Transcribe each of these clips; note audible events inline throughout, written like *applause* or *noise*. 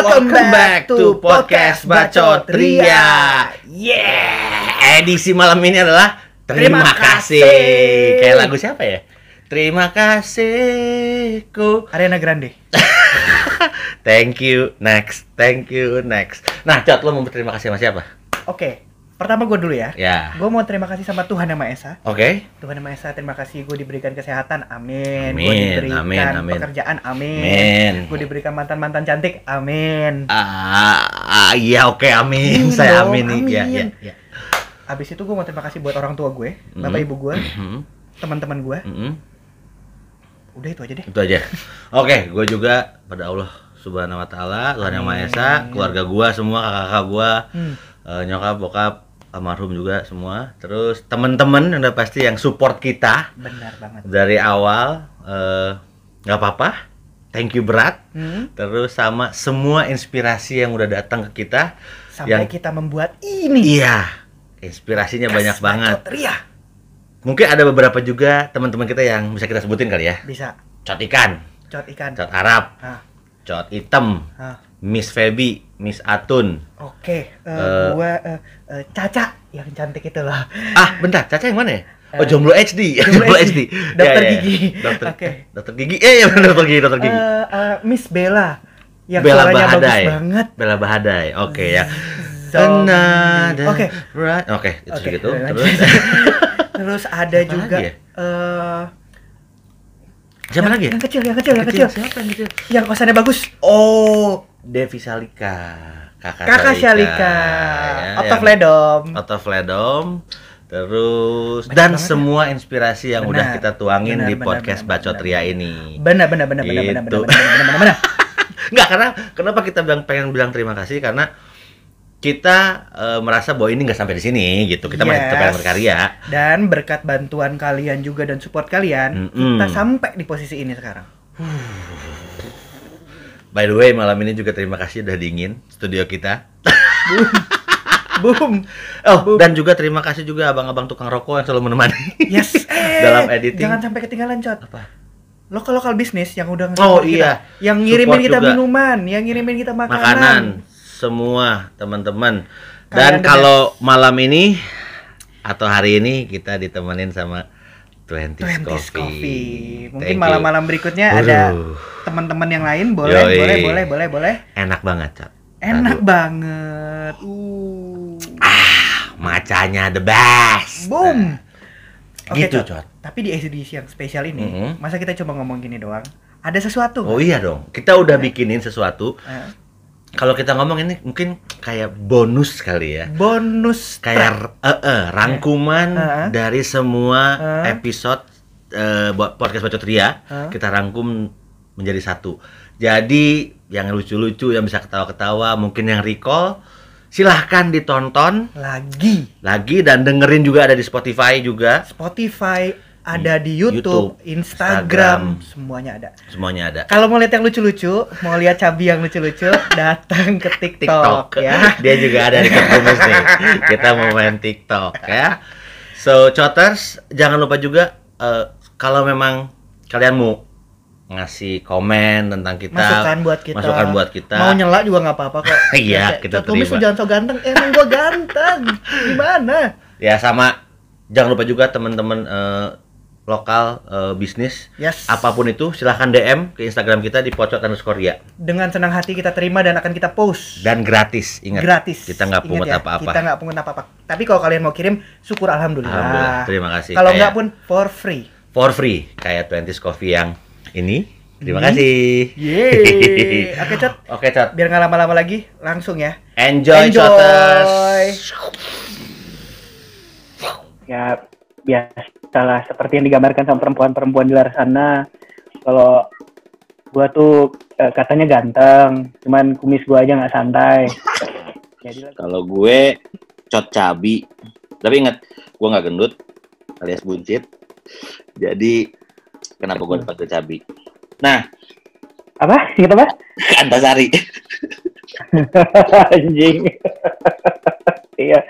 Welcome back to podcast Bacot Ria. Yeah. Edisi malam ini adalah terima, Terima kasih. kasih. Kayak lagu siapa ya? Terima kasihku. Ariana Grande. *laughs* Thank you next. Thank you next. Nah, Cot, lo mau berterima kasih sama siapa? Oke, pertama gue dulu ya. Ya. Gue mau terima kasih sama Tuhan Yang Maha Esa. Oke. Tuhan Yang Maha Esa, terima kasih gue diberikan kesehatan, amin. Gue Amin, diberikan amin, amin. pekerjaan, amin. Amin. Gue diberikan mantan-mantan cantik, amin. Ah, ah, iya oke amin. Amin Saya dong, amin nih. Ya, amin. ya, ya. Abis itu gue mau terima kasih buat orang tua gue, bapak Mhm. ibu gue, Mhm, teman-teman gue. mhm. Udah itu aja deh. Itu aja. Oke, gue juga pada Allah Subhanahu wa taala, Tuhan Yang Maha Esa, keluarga gua semua, kakak-kakak gua, Hmm. eh, nyokap, bokap, almarhum juga semua. Terus teman-teman yang udah pasti yang support kita Benar banget. dari awal eh, nggak apa-apa. Thank you berat. Hmm. Terus sama semua inspirasi yang udah datang ke kita. Sampai Yang- kita membuat ini. Iya, inspirasinya banyak Podcast banget. Ria. Mungkin ada beberapa juga teman-teman kita yang bisa kita sebutin kali ya. Bisa. Cot ikan, Cot ikan. cot Arab, Ah, cot hitam, ah. Miss Feby, Miss Atun. Oke, eh, Eh. gua eh, eh, Caca yang cantik itu loh. Ah, bentar, Caca yang mana ya? Oh, Jomblo HD. Jomblo *laughs* HD. Dokter Ya, ya, ya. gigi. Dokter, Oke. dokter gigi. Eh, ya benar dokter gigi, dokter gigi. Eh, eh, Miss Bella yang Bella suaranya Bahadai. bagus banget. Bella Bahadai. Oke ya. Zombie. Another Oke. right. Oke, itu Oke, segitu. lanjut. Terus *laughs* Terus ada Siapa juga ya? eh, siapa yang, lagi ya? Yang kecil, yang kecil, yang kecil. Siapa yang kecil? Yang kosannya bagus. Oh, Devi Salika. Kakak, Kakak Shalika. ya, Out of yang- Ledom. Out of Ledom. Terus Banyak dan banget ya. semua inspirasi yang Benar. udah kita tuangin Benar, di benar, podcast benar, Bacot benar, Ria ini. Benar, benar, benar, Gitu. benar, benar, benar, benar, benar. *laughs* Enggak karena kenapa kita bilang pengen bilang terima kasih karena kita eh, merasa bahwa ini nggak sampai di sini gitu. Kita masih tetap Yes. berkarya. Dan berkat bantuan kalian juga dan support kalian, Mm-mm. kita sampai di posisi ini sekarang. By the way, malam ini juga terima kasih udah dingin studio kita. Boom. Oh, dan juga terima kasih juga abang-abang tukang rokok yang selalu menemani. Yes. *laughs* Eh, Dalam editing. Jangan sampai ketinggalan, Cot. Apa? Lokal-lokal bisnis yang udah Oh, iya. kita. Yang ngirimin Support kita juga. minuman, yang ngirimin kita makanan. Makanan semua teman-teman. Dan kalau malam ini atau hari ini kita ditemenin sama Twenties Twenties Coffee. Coffee. Mungkin malam-malam berikutnya ada Waduh, teman-teman yang lain boleh, Yoi. boleh, boleh, boleh, boleh. enak banget, Cat. Enak Aduh, banget. Uh. macanya the best. Boom. Oke, gitu, Cot. Tapi di edisi yang spesial ini, Mhm. masa kita cuma ngomong gini doang? Ada sesuatu. Oh iya dong. Kita udah bikinin sesuatu. Eh, Kalau kita ngomong ini mungkin kayak bonus kali ya. bonus. Kayak eh, eh, rangkuman Eh. dari semua Eh. episode buat podcast Bacot Ria. Eh. Kita rangkum menjadi satu. Jadi yang lucu-lucu, yang bisa ketawa-ketawa, mungkin yang recall, silahkan ditonton lagi. lagi dan dengerin juga ada di Spotify juga. Spotify ada di YouTube, YouTube, Instagram, Instagram. semuanya ada. Semuanya ada. Kalau mau lihat yang lucu-lucu, mau lihat cabi yang lucu-lucu, *laughs* datang ke TikTok, TikTok ya. Dia juga ada di Kumis nih. Kita mau main TikTok ya. So, Choters, jangan lupa juga eh, kalau memang kalian mau ngasih komen tentang kita, Masukan buat kita. masukan buat kita. Mau nyela juga nggak apa-apa kok. *laughs* Iya, Ya, kita terima. lu jangan so ganteng. Emang gua ganteng. *laughs* Gimana? Ya sama jangan lupa juga teman-teman eh, lokal eh, bisnis Yes. apa pun itu silahkan DM ke Instagram kita di pocot underscore ria Dengan senang hati kita terima dan akan kita post. dan gratis ingat gratis. kita nggak pungut ya, apa-apa Kita nggak pungut apa-apa. Tapi kalau kalian mau kirim, syukur alhamdulillah. Alhamdulillah, terima kasih. Kalau nggak pun for free. for free kayak Twenties Coffee yang ini terima Ini. kasih Yeay. Oke, Cot. *laughs* oke Cot Biar nggak lama-lama lagi, langsung ya. enjoy, Enjoy. Ya, biasalah seperti yang digambarkan sama perempuan-perempuan di luar sana. Kalau gua tuh eh, katanya ganteng, cuman kumis gua aja nggak santai. Jadi kalau gue cot cabi tapi ingat gue nggak gendut alias buncit jadi kenapa gue dipanggil cabi nah apa? Ingat apa? Antasari Anjing. iya.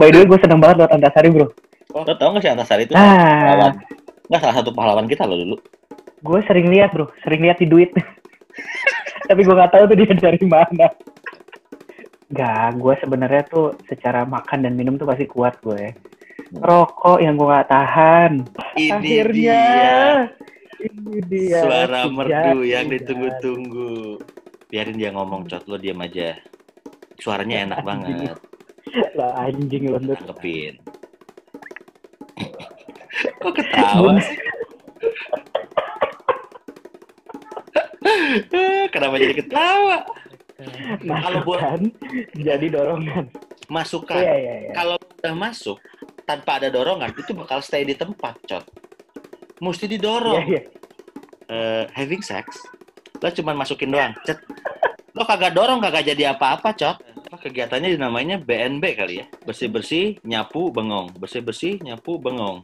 By the way, gue seneng banget lewat Antasari, bro. Lo tau gak sih Antasari itu Ah. pahlawan nggak salah satu pahlawan kita lo dulu Gue sering lihat, bro. Sering lihat di duit. *laughs* tapi gue nggak tahu tuh dia dari mana Gak, gue sebenarnya tuh secara makan dan minum tuh pasti kuat gue. Rokok yang gue nggak tahan. Ini Akhirnya, dia ini dia. suara Sejati merdu yang ditunggu-tunggu. Biarin dia ngomong, Cot. Lo diam aja. Suaranya enak banget. Lah anjing lo Ndut. Kok ketawa sih? Kenapa jadi ketawa? Kalau buat- jadi dorongan. Masukan. Iya iya iya. Kalau udah masuk tanpa ada dorongan, itu bakal stay di tempat, Cot. Mesti Iya didorong. iya. Eh, having sex, lo cuman masukin doang. Cet. Lo kagak dorong, kagak jadi apa-apa, Cot. Kegiatannya namanya BNB kali ya. Bersih-bersih, nyapu, bengong. Bersih-bersih, nyapu, bengong.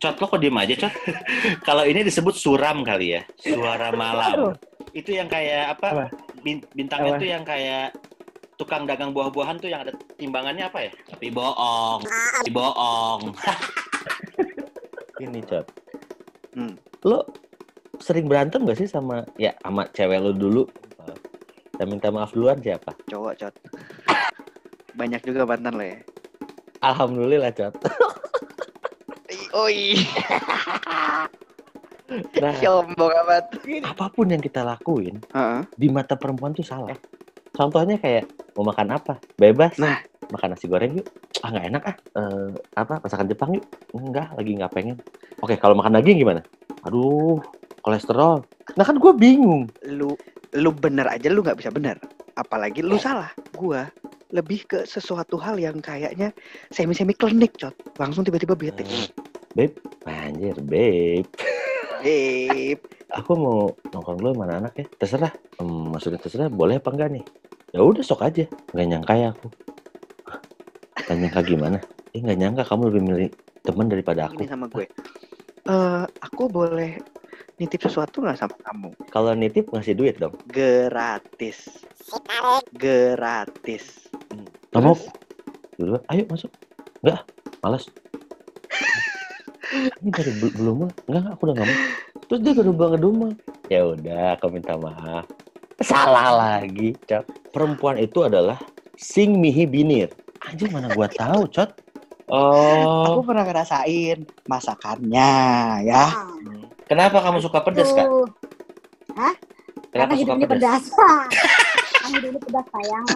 Cot, lo kok diem aja, Cot? *laughs* Kalau ini disebut suram kali ya. Suara malam. Itu yang kayak apa? Apa? bin- bintangnya Apa? tuh yang kayak tukang dagang buah-buahan tuh yang ada timbangannya apa ya? Tapi bohong, tapi bohong. *laughs* Ini Cot. Hmm. Lo sering berantem gak sih sama ya sama cewek lo dulu? Dan minta maaf duluan siapa? Cowok, Cot. Banyak juga mantan lo ya. Alhamdulillah Cot. *laughs* Oi, *laughs* Nah, sombong amat. apa pun yang kita lakuin Heeh. di mata perempuan tuh salah. Contohnya kayak mau makan apa? Bebas. Nah. Makan nasi goreng yuk. Ah nggak enak ah. Eh, apa masakan Jepang yuk? Enggak, lagi nggak pengen. Oke, kalau makan daging gimana? Aduh, kolesterol. Nah kan gue bingung. Lu lu bener aja lu nggak bisa bener. Apalagi lu salah. Gua lebih ke sesuatu hal yang kayaknya semi-semi klinik, Cot. Langsung tiba-tiba bete. Hmm. Babe, anjir, babe. Babe. *laughs* Aku mau nongkrong dulu sama anak ya. Terserah. Hmm, maksudnya terserah, boleh apa enggak nih? Ya udah sok aja. Nggak nyangka ya aku. Hah? Nggak nyangka gimana? Eh nggak nyangka kamu lebih milih teman daripada aku. Ini sama gue. Eh, aku boleh nitip sesuatu nggak sama kamu? Kalau nitip ngasih duit dong. Gratis. Gratis. Terus? Dulu, ayo masuk. Enggak, malas. Ini dari bel- belum mah. Enggak, enggak, aku udah nggak mau. Terus dia baru banget rumah. Ya udah, aku minta maaf. Salah lagi, Cot. Perempuan itu adalah sing mihi binir. Anjing mana gua tahu, Cot. Aku Oh, pernah ngerasain masakannya ya. kenapa kamu suka pedas, Kak? Tuh. Kenapa Karena suka hidup ini pedas? pedas. *laughs* Karena hidup ini pedas sayang.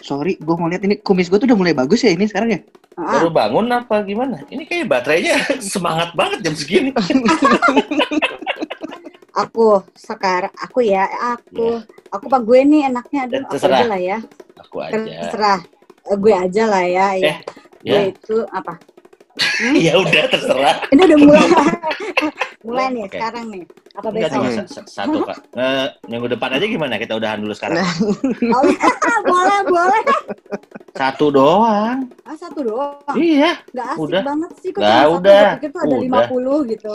Sorry, gue mau lihat ini kumis gue tuh udah mulai bagus ya ini sekarang ya. Ah, Baru bangun apa gimana? Ini kayak baterainya *laughs* semangat banget jam segini. *laughs* aku sekarang aku ya aku. Aku pak gue nih enaknya aduh aku aja lah ya. Aku aja. terserah. Eh, gue aja lah ya ya. Gue Ya, itu apa ya udah terserah. ini udah mulai *laughs* mulai nih Oke. sekarang nih apa Enggak besok sa- satu, Kak. Eh, minggu depan aja gimana? Kita udahan dulu sekarang. oh, *laughs* boleh boleh Satu doang. ah satu doang Iya. nggak asik Udah. banget sih kok satu udah. pikir tuh ada Udah. 50 gitu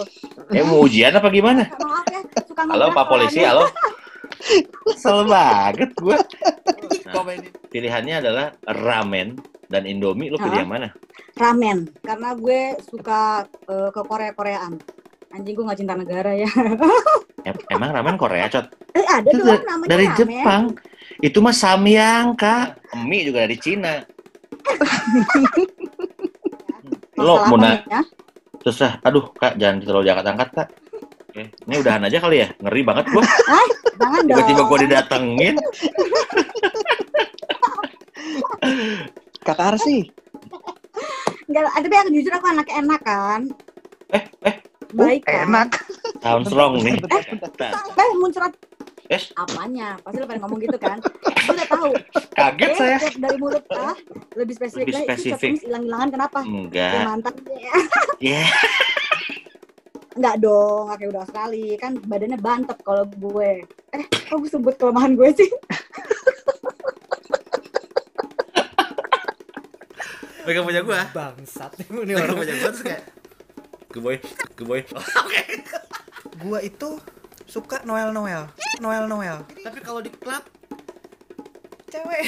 Eh mau ujian apa gimana? maaf ya suka Halo Pak Polisi, halo. Kesel banget gue. *laughs* Pilihannya adalah ramen dan indomie. Lo pilih yang mana? ramen karena gue suka eh, ke Korea Koreaan anjing gue nggak cinta negara ya *laughs* Em- emang ramen Korea, Cot? eh ada Itu dong da- namanya dari ramen Jepang. Itu mah samyang, Kak. Mie juga dari Cina. *laughs* Lo Masalah mau apa na- nih, ya? Terus ah, aduh, Kak, jangan terlalu diangkat-angkat, Kak. Oke, ini udahan aja kali ya. Ngeri banget gua. jangan dong Tiba-tiba gua didatengin. *laughs* Kakak Arsi. Enggak, tapi aku jujur aku anak enak kan Eh, eh, baik kan Enak. sound strong nih. eh muncrat Yes. apanya pasti lo pengen ngomong gitu kan aku udah tahu Kaget eh, saya. dari mulut ah lebih spesifik Lebih spesifik. hilang-hilangan kenapa ya, Enggak. mantan Ya. enggak dong oke udah sekali kan badannya bantep kalau gue eh kok gue sebut kelemahan gue sih Pegang punya gua. Bangsat nih *laughs* ini Pegang orang. punya gua terus kayak Geboy, geboy. *laughs* Oke. Gua itu suka Noel Noel. Noel Noel. Tapi kalau di klub Cewek.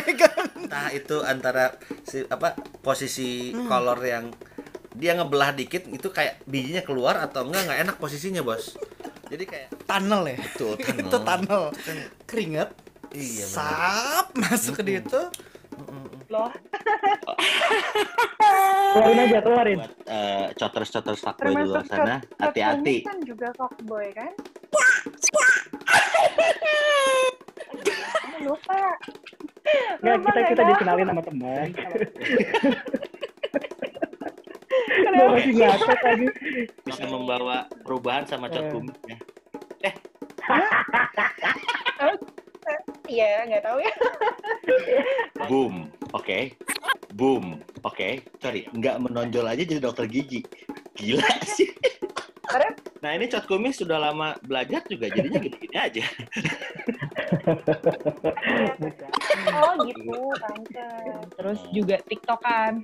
*laughs* Entah itu antara si apa posisi Hmm. kolor yang dia ngebelah dikit itu kayak bijinya keluar atau enggak nggak enak posisinya bos Jadi kayak tunnel ya tuh itu tunnel keringet Iya, benar. sap masuk ke situ Loh, Keluarin aja, keluarin. buat eh, coters-coters fuckboy di luar sana, hati-hati. Kan juga fuckboy kan? Lupa. Nggak, kita kita dikenalin sama teman. *laughs* Gue masih tadi. Bisa membawa perubahan sama cot Eh. kumisnya. *laughs* Iya, nggak tahu ya. Boom, oke. Boom, oke. Sorry, nggak menonjol aja jadi dokter gigi. Gila sih. Nah ini cot kumis sudah lama belajar juga jadinya gini-gini aja. Oh gitu, pantes. Terus juga TikTokan.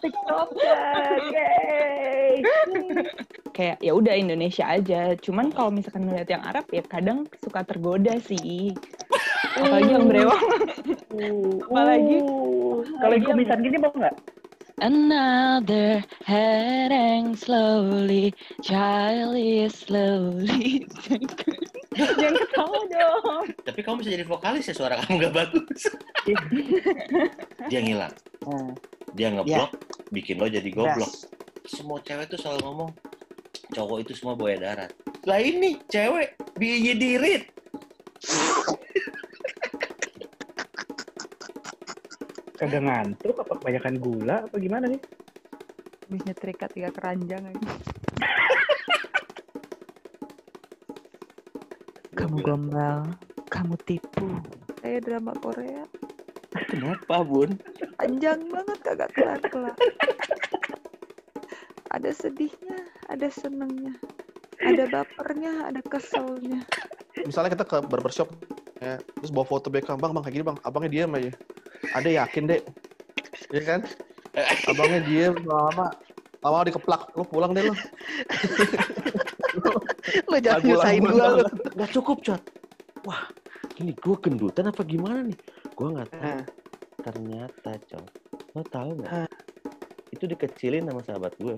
TikToker, yay. Kayak ya udah Indonesia aja. Cuman kalau misalkan ngeliat yang Arab ya kadang suka tergoda sih. Apalagi yang brewang. Apalagi- Uh, Kalau yang kumisan gini mau nggak? Another heading slowly, child is slowly. *laughs* Jangan ketawa dong. Tapi kamu bisa jadi vokalis ya suara kamu nggak bagus. *laughs* Dia ngilang. Hmm. Dia ngeblok, bikin lo jadi goblok. Das. Semua cewek tuh selalu ngomong, cowok itu semua buaya darat. Lah ini cewek biaya dirit. Kagak ngantuk apa kebanyakan gula apa gimana nih? Habis nyetrika tiga keranjang aja. *laughs* Kamu gombal, kamu tipu. Kayak drama Korea. Kenapa bun? Panjang banget kagak kelar-kelar. ada sedihnya, ada senengnya. Ada bapernya, ada keselnya. misalnya kita ke barbershop ya, terus bawa foto Beckham bang bang kayak gini bang abangnya diam aja ada yakin dek ya kan abangnya diam lama lama dikeplak lu pulang deh lu Lo jangan nyusahin gua lo. Nggak cukup cot. Wah, ini gue gendutan apa gimana nih? Gue nggak tahu. Ternyata cot, lo tahu nggak? Hah. Itu dikecilin sama sahabat gue.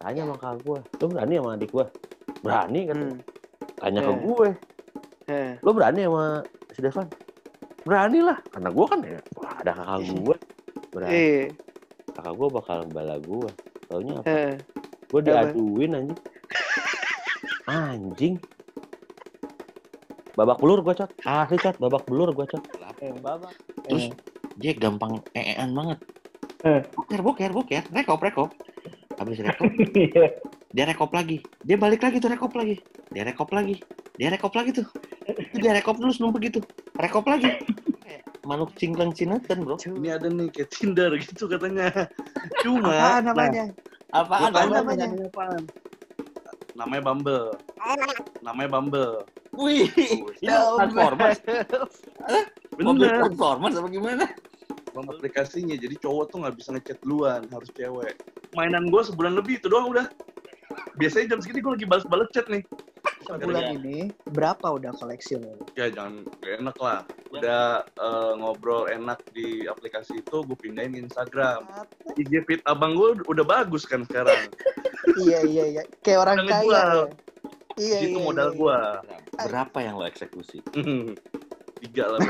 Tanya sama kakak gue, lo berani sama adik gue? Berani kan? Hmm. Tanya ke gue, lo berani sama si Devan? Berani lah, karena gue kan ya, wah ada kakak gue. Berani, Eh. kakak gue bakal bala gue. Taunya apa? Eh. Gue diaduin anjing. Anjing. Babak belur gue cot. Asli cot, babak belur gue cot. Babak. Terus dia gampang eean banget. Eh. Boker, boker, boker. Rekop, rekop. Habis rekop, *laughs* dia rekop lagi. Dia balik lagi tuh rekop lagi. Dia rekop lagi. Dia rekop lagi tuh. Itu dia rekop dulu sebelum begitu. Rekop lagi. Kayak Manuk cingklang cinatan bro. ini ada nih kayak Tinder gitu katanya cuma Apaan namanya? Apaan Gua tahu namanya? namanya? namanya apaan namanya Bumble namanya Bumble Wih, ini Transformers. Mobil bener Transformers apa gimana? Bumble aplikasinya jadi cowok tuh nggak bisa ngechat duluan harus cewek mainan gue sebulan lebih itu doang udah biasanya jam segini gue lagi balas-balas chat nih Sebulan ini berapa udah koleksi lo? ya jangan gak enak lah udah eh, ngobrol enak di aplikasi itu gue pindahin ke Instagram IG feed abang gue udah bagus kan sekarang *laughs* iya iya iya. Kayak orang kaya. ya. Iya itu iya. modal iya. gue Berapa yang lo eksekusi? *laughs* tiga lah *laughs*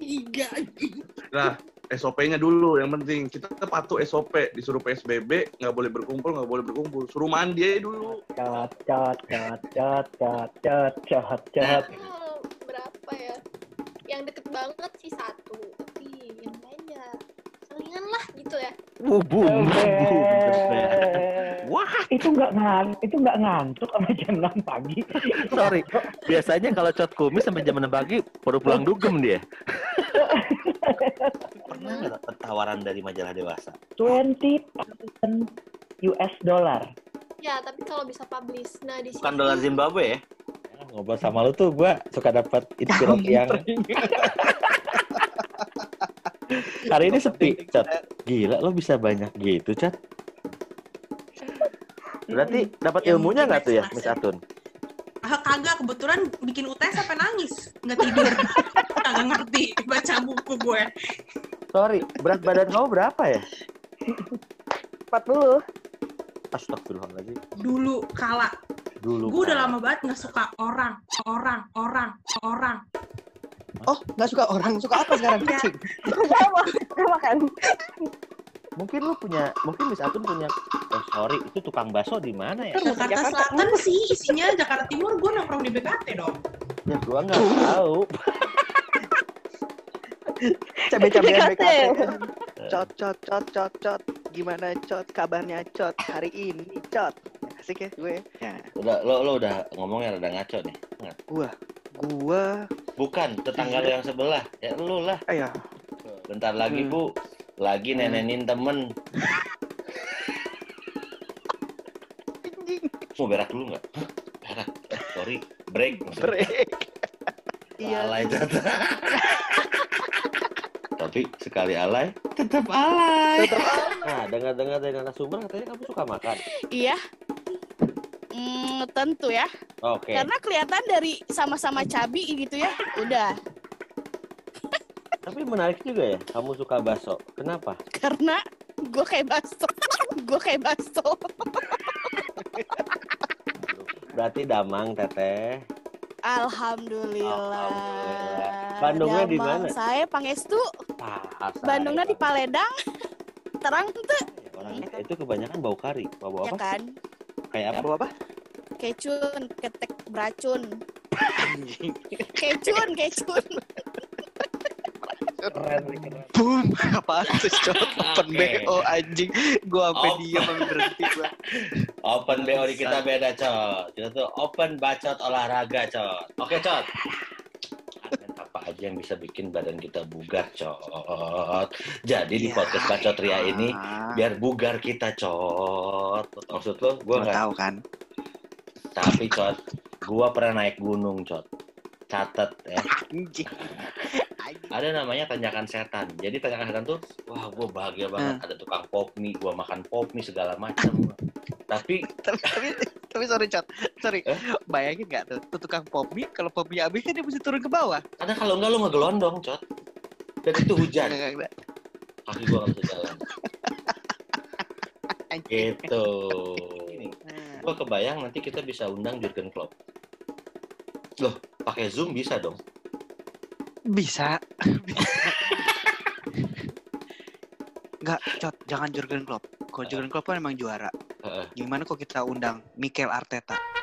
Tiga. nah SOP-nya dulu yang penting kita patuh SOP disuruh PSBB nggak boleh berkumpul nggak boleh berkumpul suruh mandi aja dulu Cat, cat, cat, cat, cat, cat, cat, cat. Berapa ya? Yang deket banget sih satu, tapi yang lain ya selingan lah gitu ya. Bubum. Wah, itu nggak ngan, itu nggak ngantuk sama jam 6 pagi. sorry. Biasanya kalau cot kumis sampai jam 6 pagi baru pulang dugem dia. *laughs* Pernah nggak dapet tawaran dari majalah dewasa? 20 US dollar. Ya, tapi kalau bisa publish. Nah, di Bukan sini dolar Zimbabwe ya? Ngobrol sama lu tuh gua suka dapat inspirasi yang *laughs* Hari ini sepi, Cat. Gila, lo bisa banyak gitu, Cat. Berarti dapat ilmunya nggak tuh ya, Miss ya. Atun? Ah, kagak kebetulan bikin UTS sampai nangis nggak tidur *laughs* kagak ngerti baca buku gue story. Berat badan kamu berapa ya? 40. Astagfirullahaladzim. Dulu kala. Dulu. Gue udah lama banget nggak suka orang, orang, orang, orang. Oh, nggak suka orang, suka apa sekarang? Kucing. Sama. Sama kan? Mungkin lu punya, mungkin Miss Atun punya. Oh sorry, itu tukang bakso di mana ya? Jakarta Jakarta. Selatan sih isinya Jakarta Timur gue nongkrong di BKT dong. Ya gua nggak tahu. Cabe-cabean BKT. BKT. Cot, cot, cot, cot, cot. Gimana cot? Kabarnya cot hari ini cot. Asik ya gue. Ya, Udah, lo lo udah ngomongnya rada ngaco nih. Nggak. gua, gua, Bukan tetangga lo yang sebelah, ya lu lah. ayo. Bentar lagi Hmm. bu, lagi nenenin temen. Mau berak dulu nggak? Berak. Sorry, break. maksudnya. Break. Iya. Alay *laughs* tetap. Tapi sekali alay, tetap alay. Nah, dengar-dengar dari narasumber katanya kamu suka makan. Iya. Hmm, tentu ya. Oke. Karena kelihatan dari sama-sama cabi gitu ya. Udah. Tapi menarik juga ya, kamu suka bakso. Kenapa? Karena gue kayak baso. *laughs* gue kayak baso. Berarti damang teteh. Alhamdulillah. Alhamdulillah. Bandungnya di mana? Saya Pangestu. Ah, Bandungnya di Paledang. Terang tuh Orang itu kebanyakan bau kari. Bau, bau ya apa? kan. Kayak apa? Bawa apa? Kecun, ketek beracun. Kecun, kecun. Boom. Apaan tuh cot? *laughs* Open Oke. BO anjing. Gua sampai diam sampai berhenti gua. Open BO di kita beda, Cot. Kita tuh open bacot olahraga, Cot. Oke, Cot. Konten apa aja yang bisa bikin badan kita bugar, Cot. Jadi di Ya, podcast Bacot Ria ini Ah, biar bugar kita, Cot. Maksud lo, gua gua nggak tahu kan. tapi, Cot. Gua pernah naik gunung, Cot. Catet ya. Anjing. Ada namanya tanjakan setan. Jadi tanjakan setan tuh, wah gue bahagia banget. Ada tukang pop mie, gue makan pop mie segala macam. *laughs* Tapi tapi tapi tapi sorry cot sorry Eh? bayangin nggak tuh, tuh tukang pop mie kalau pop mie habis kan dia mesti turun ke bawah ada kalau enggak lu ngegelondong, cot. Dan itu hujan. Kaki gue nggak bisa jalan. *laughs* Gitu. Nah, Gue kebayang nanti kita bisa undang Jurgen Klopp. Loh, pakai Zoom bisa dong. bisa *laughs* Nggak, Cot, jangan Jurgen Klopp. Kalau Jurgen Klopp kan emang juara. Gimana kok kita undang Mikel Arteta?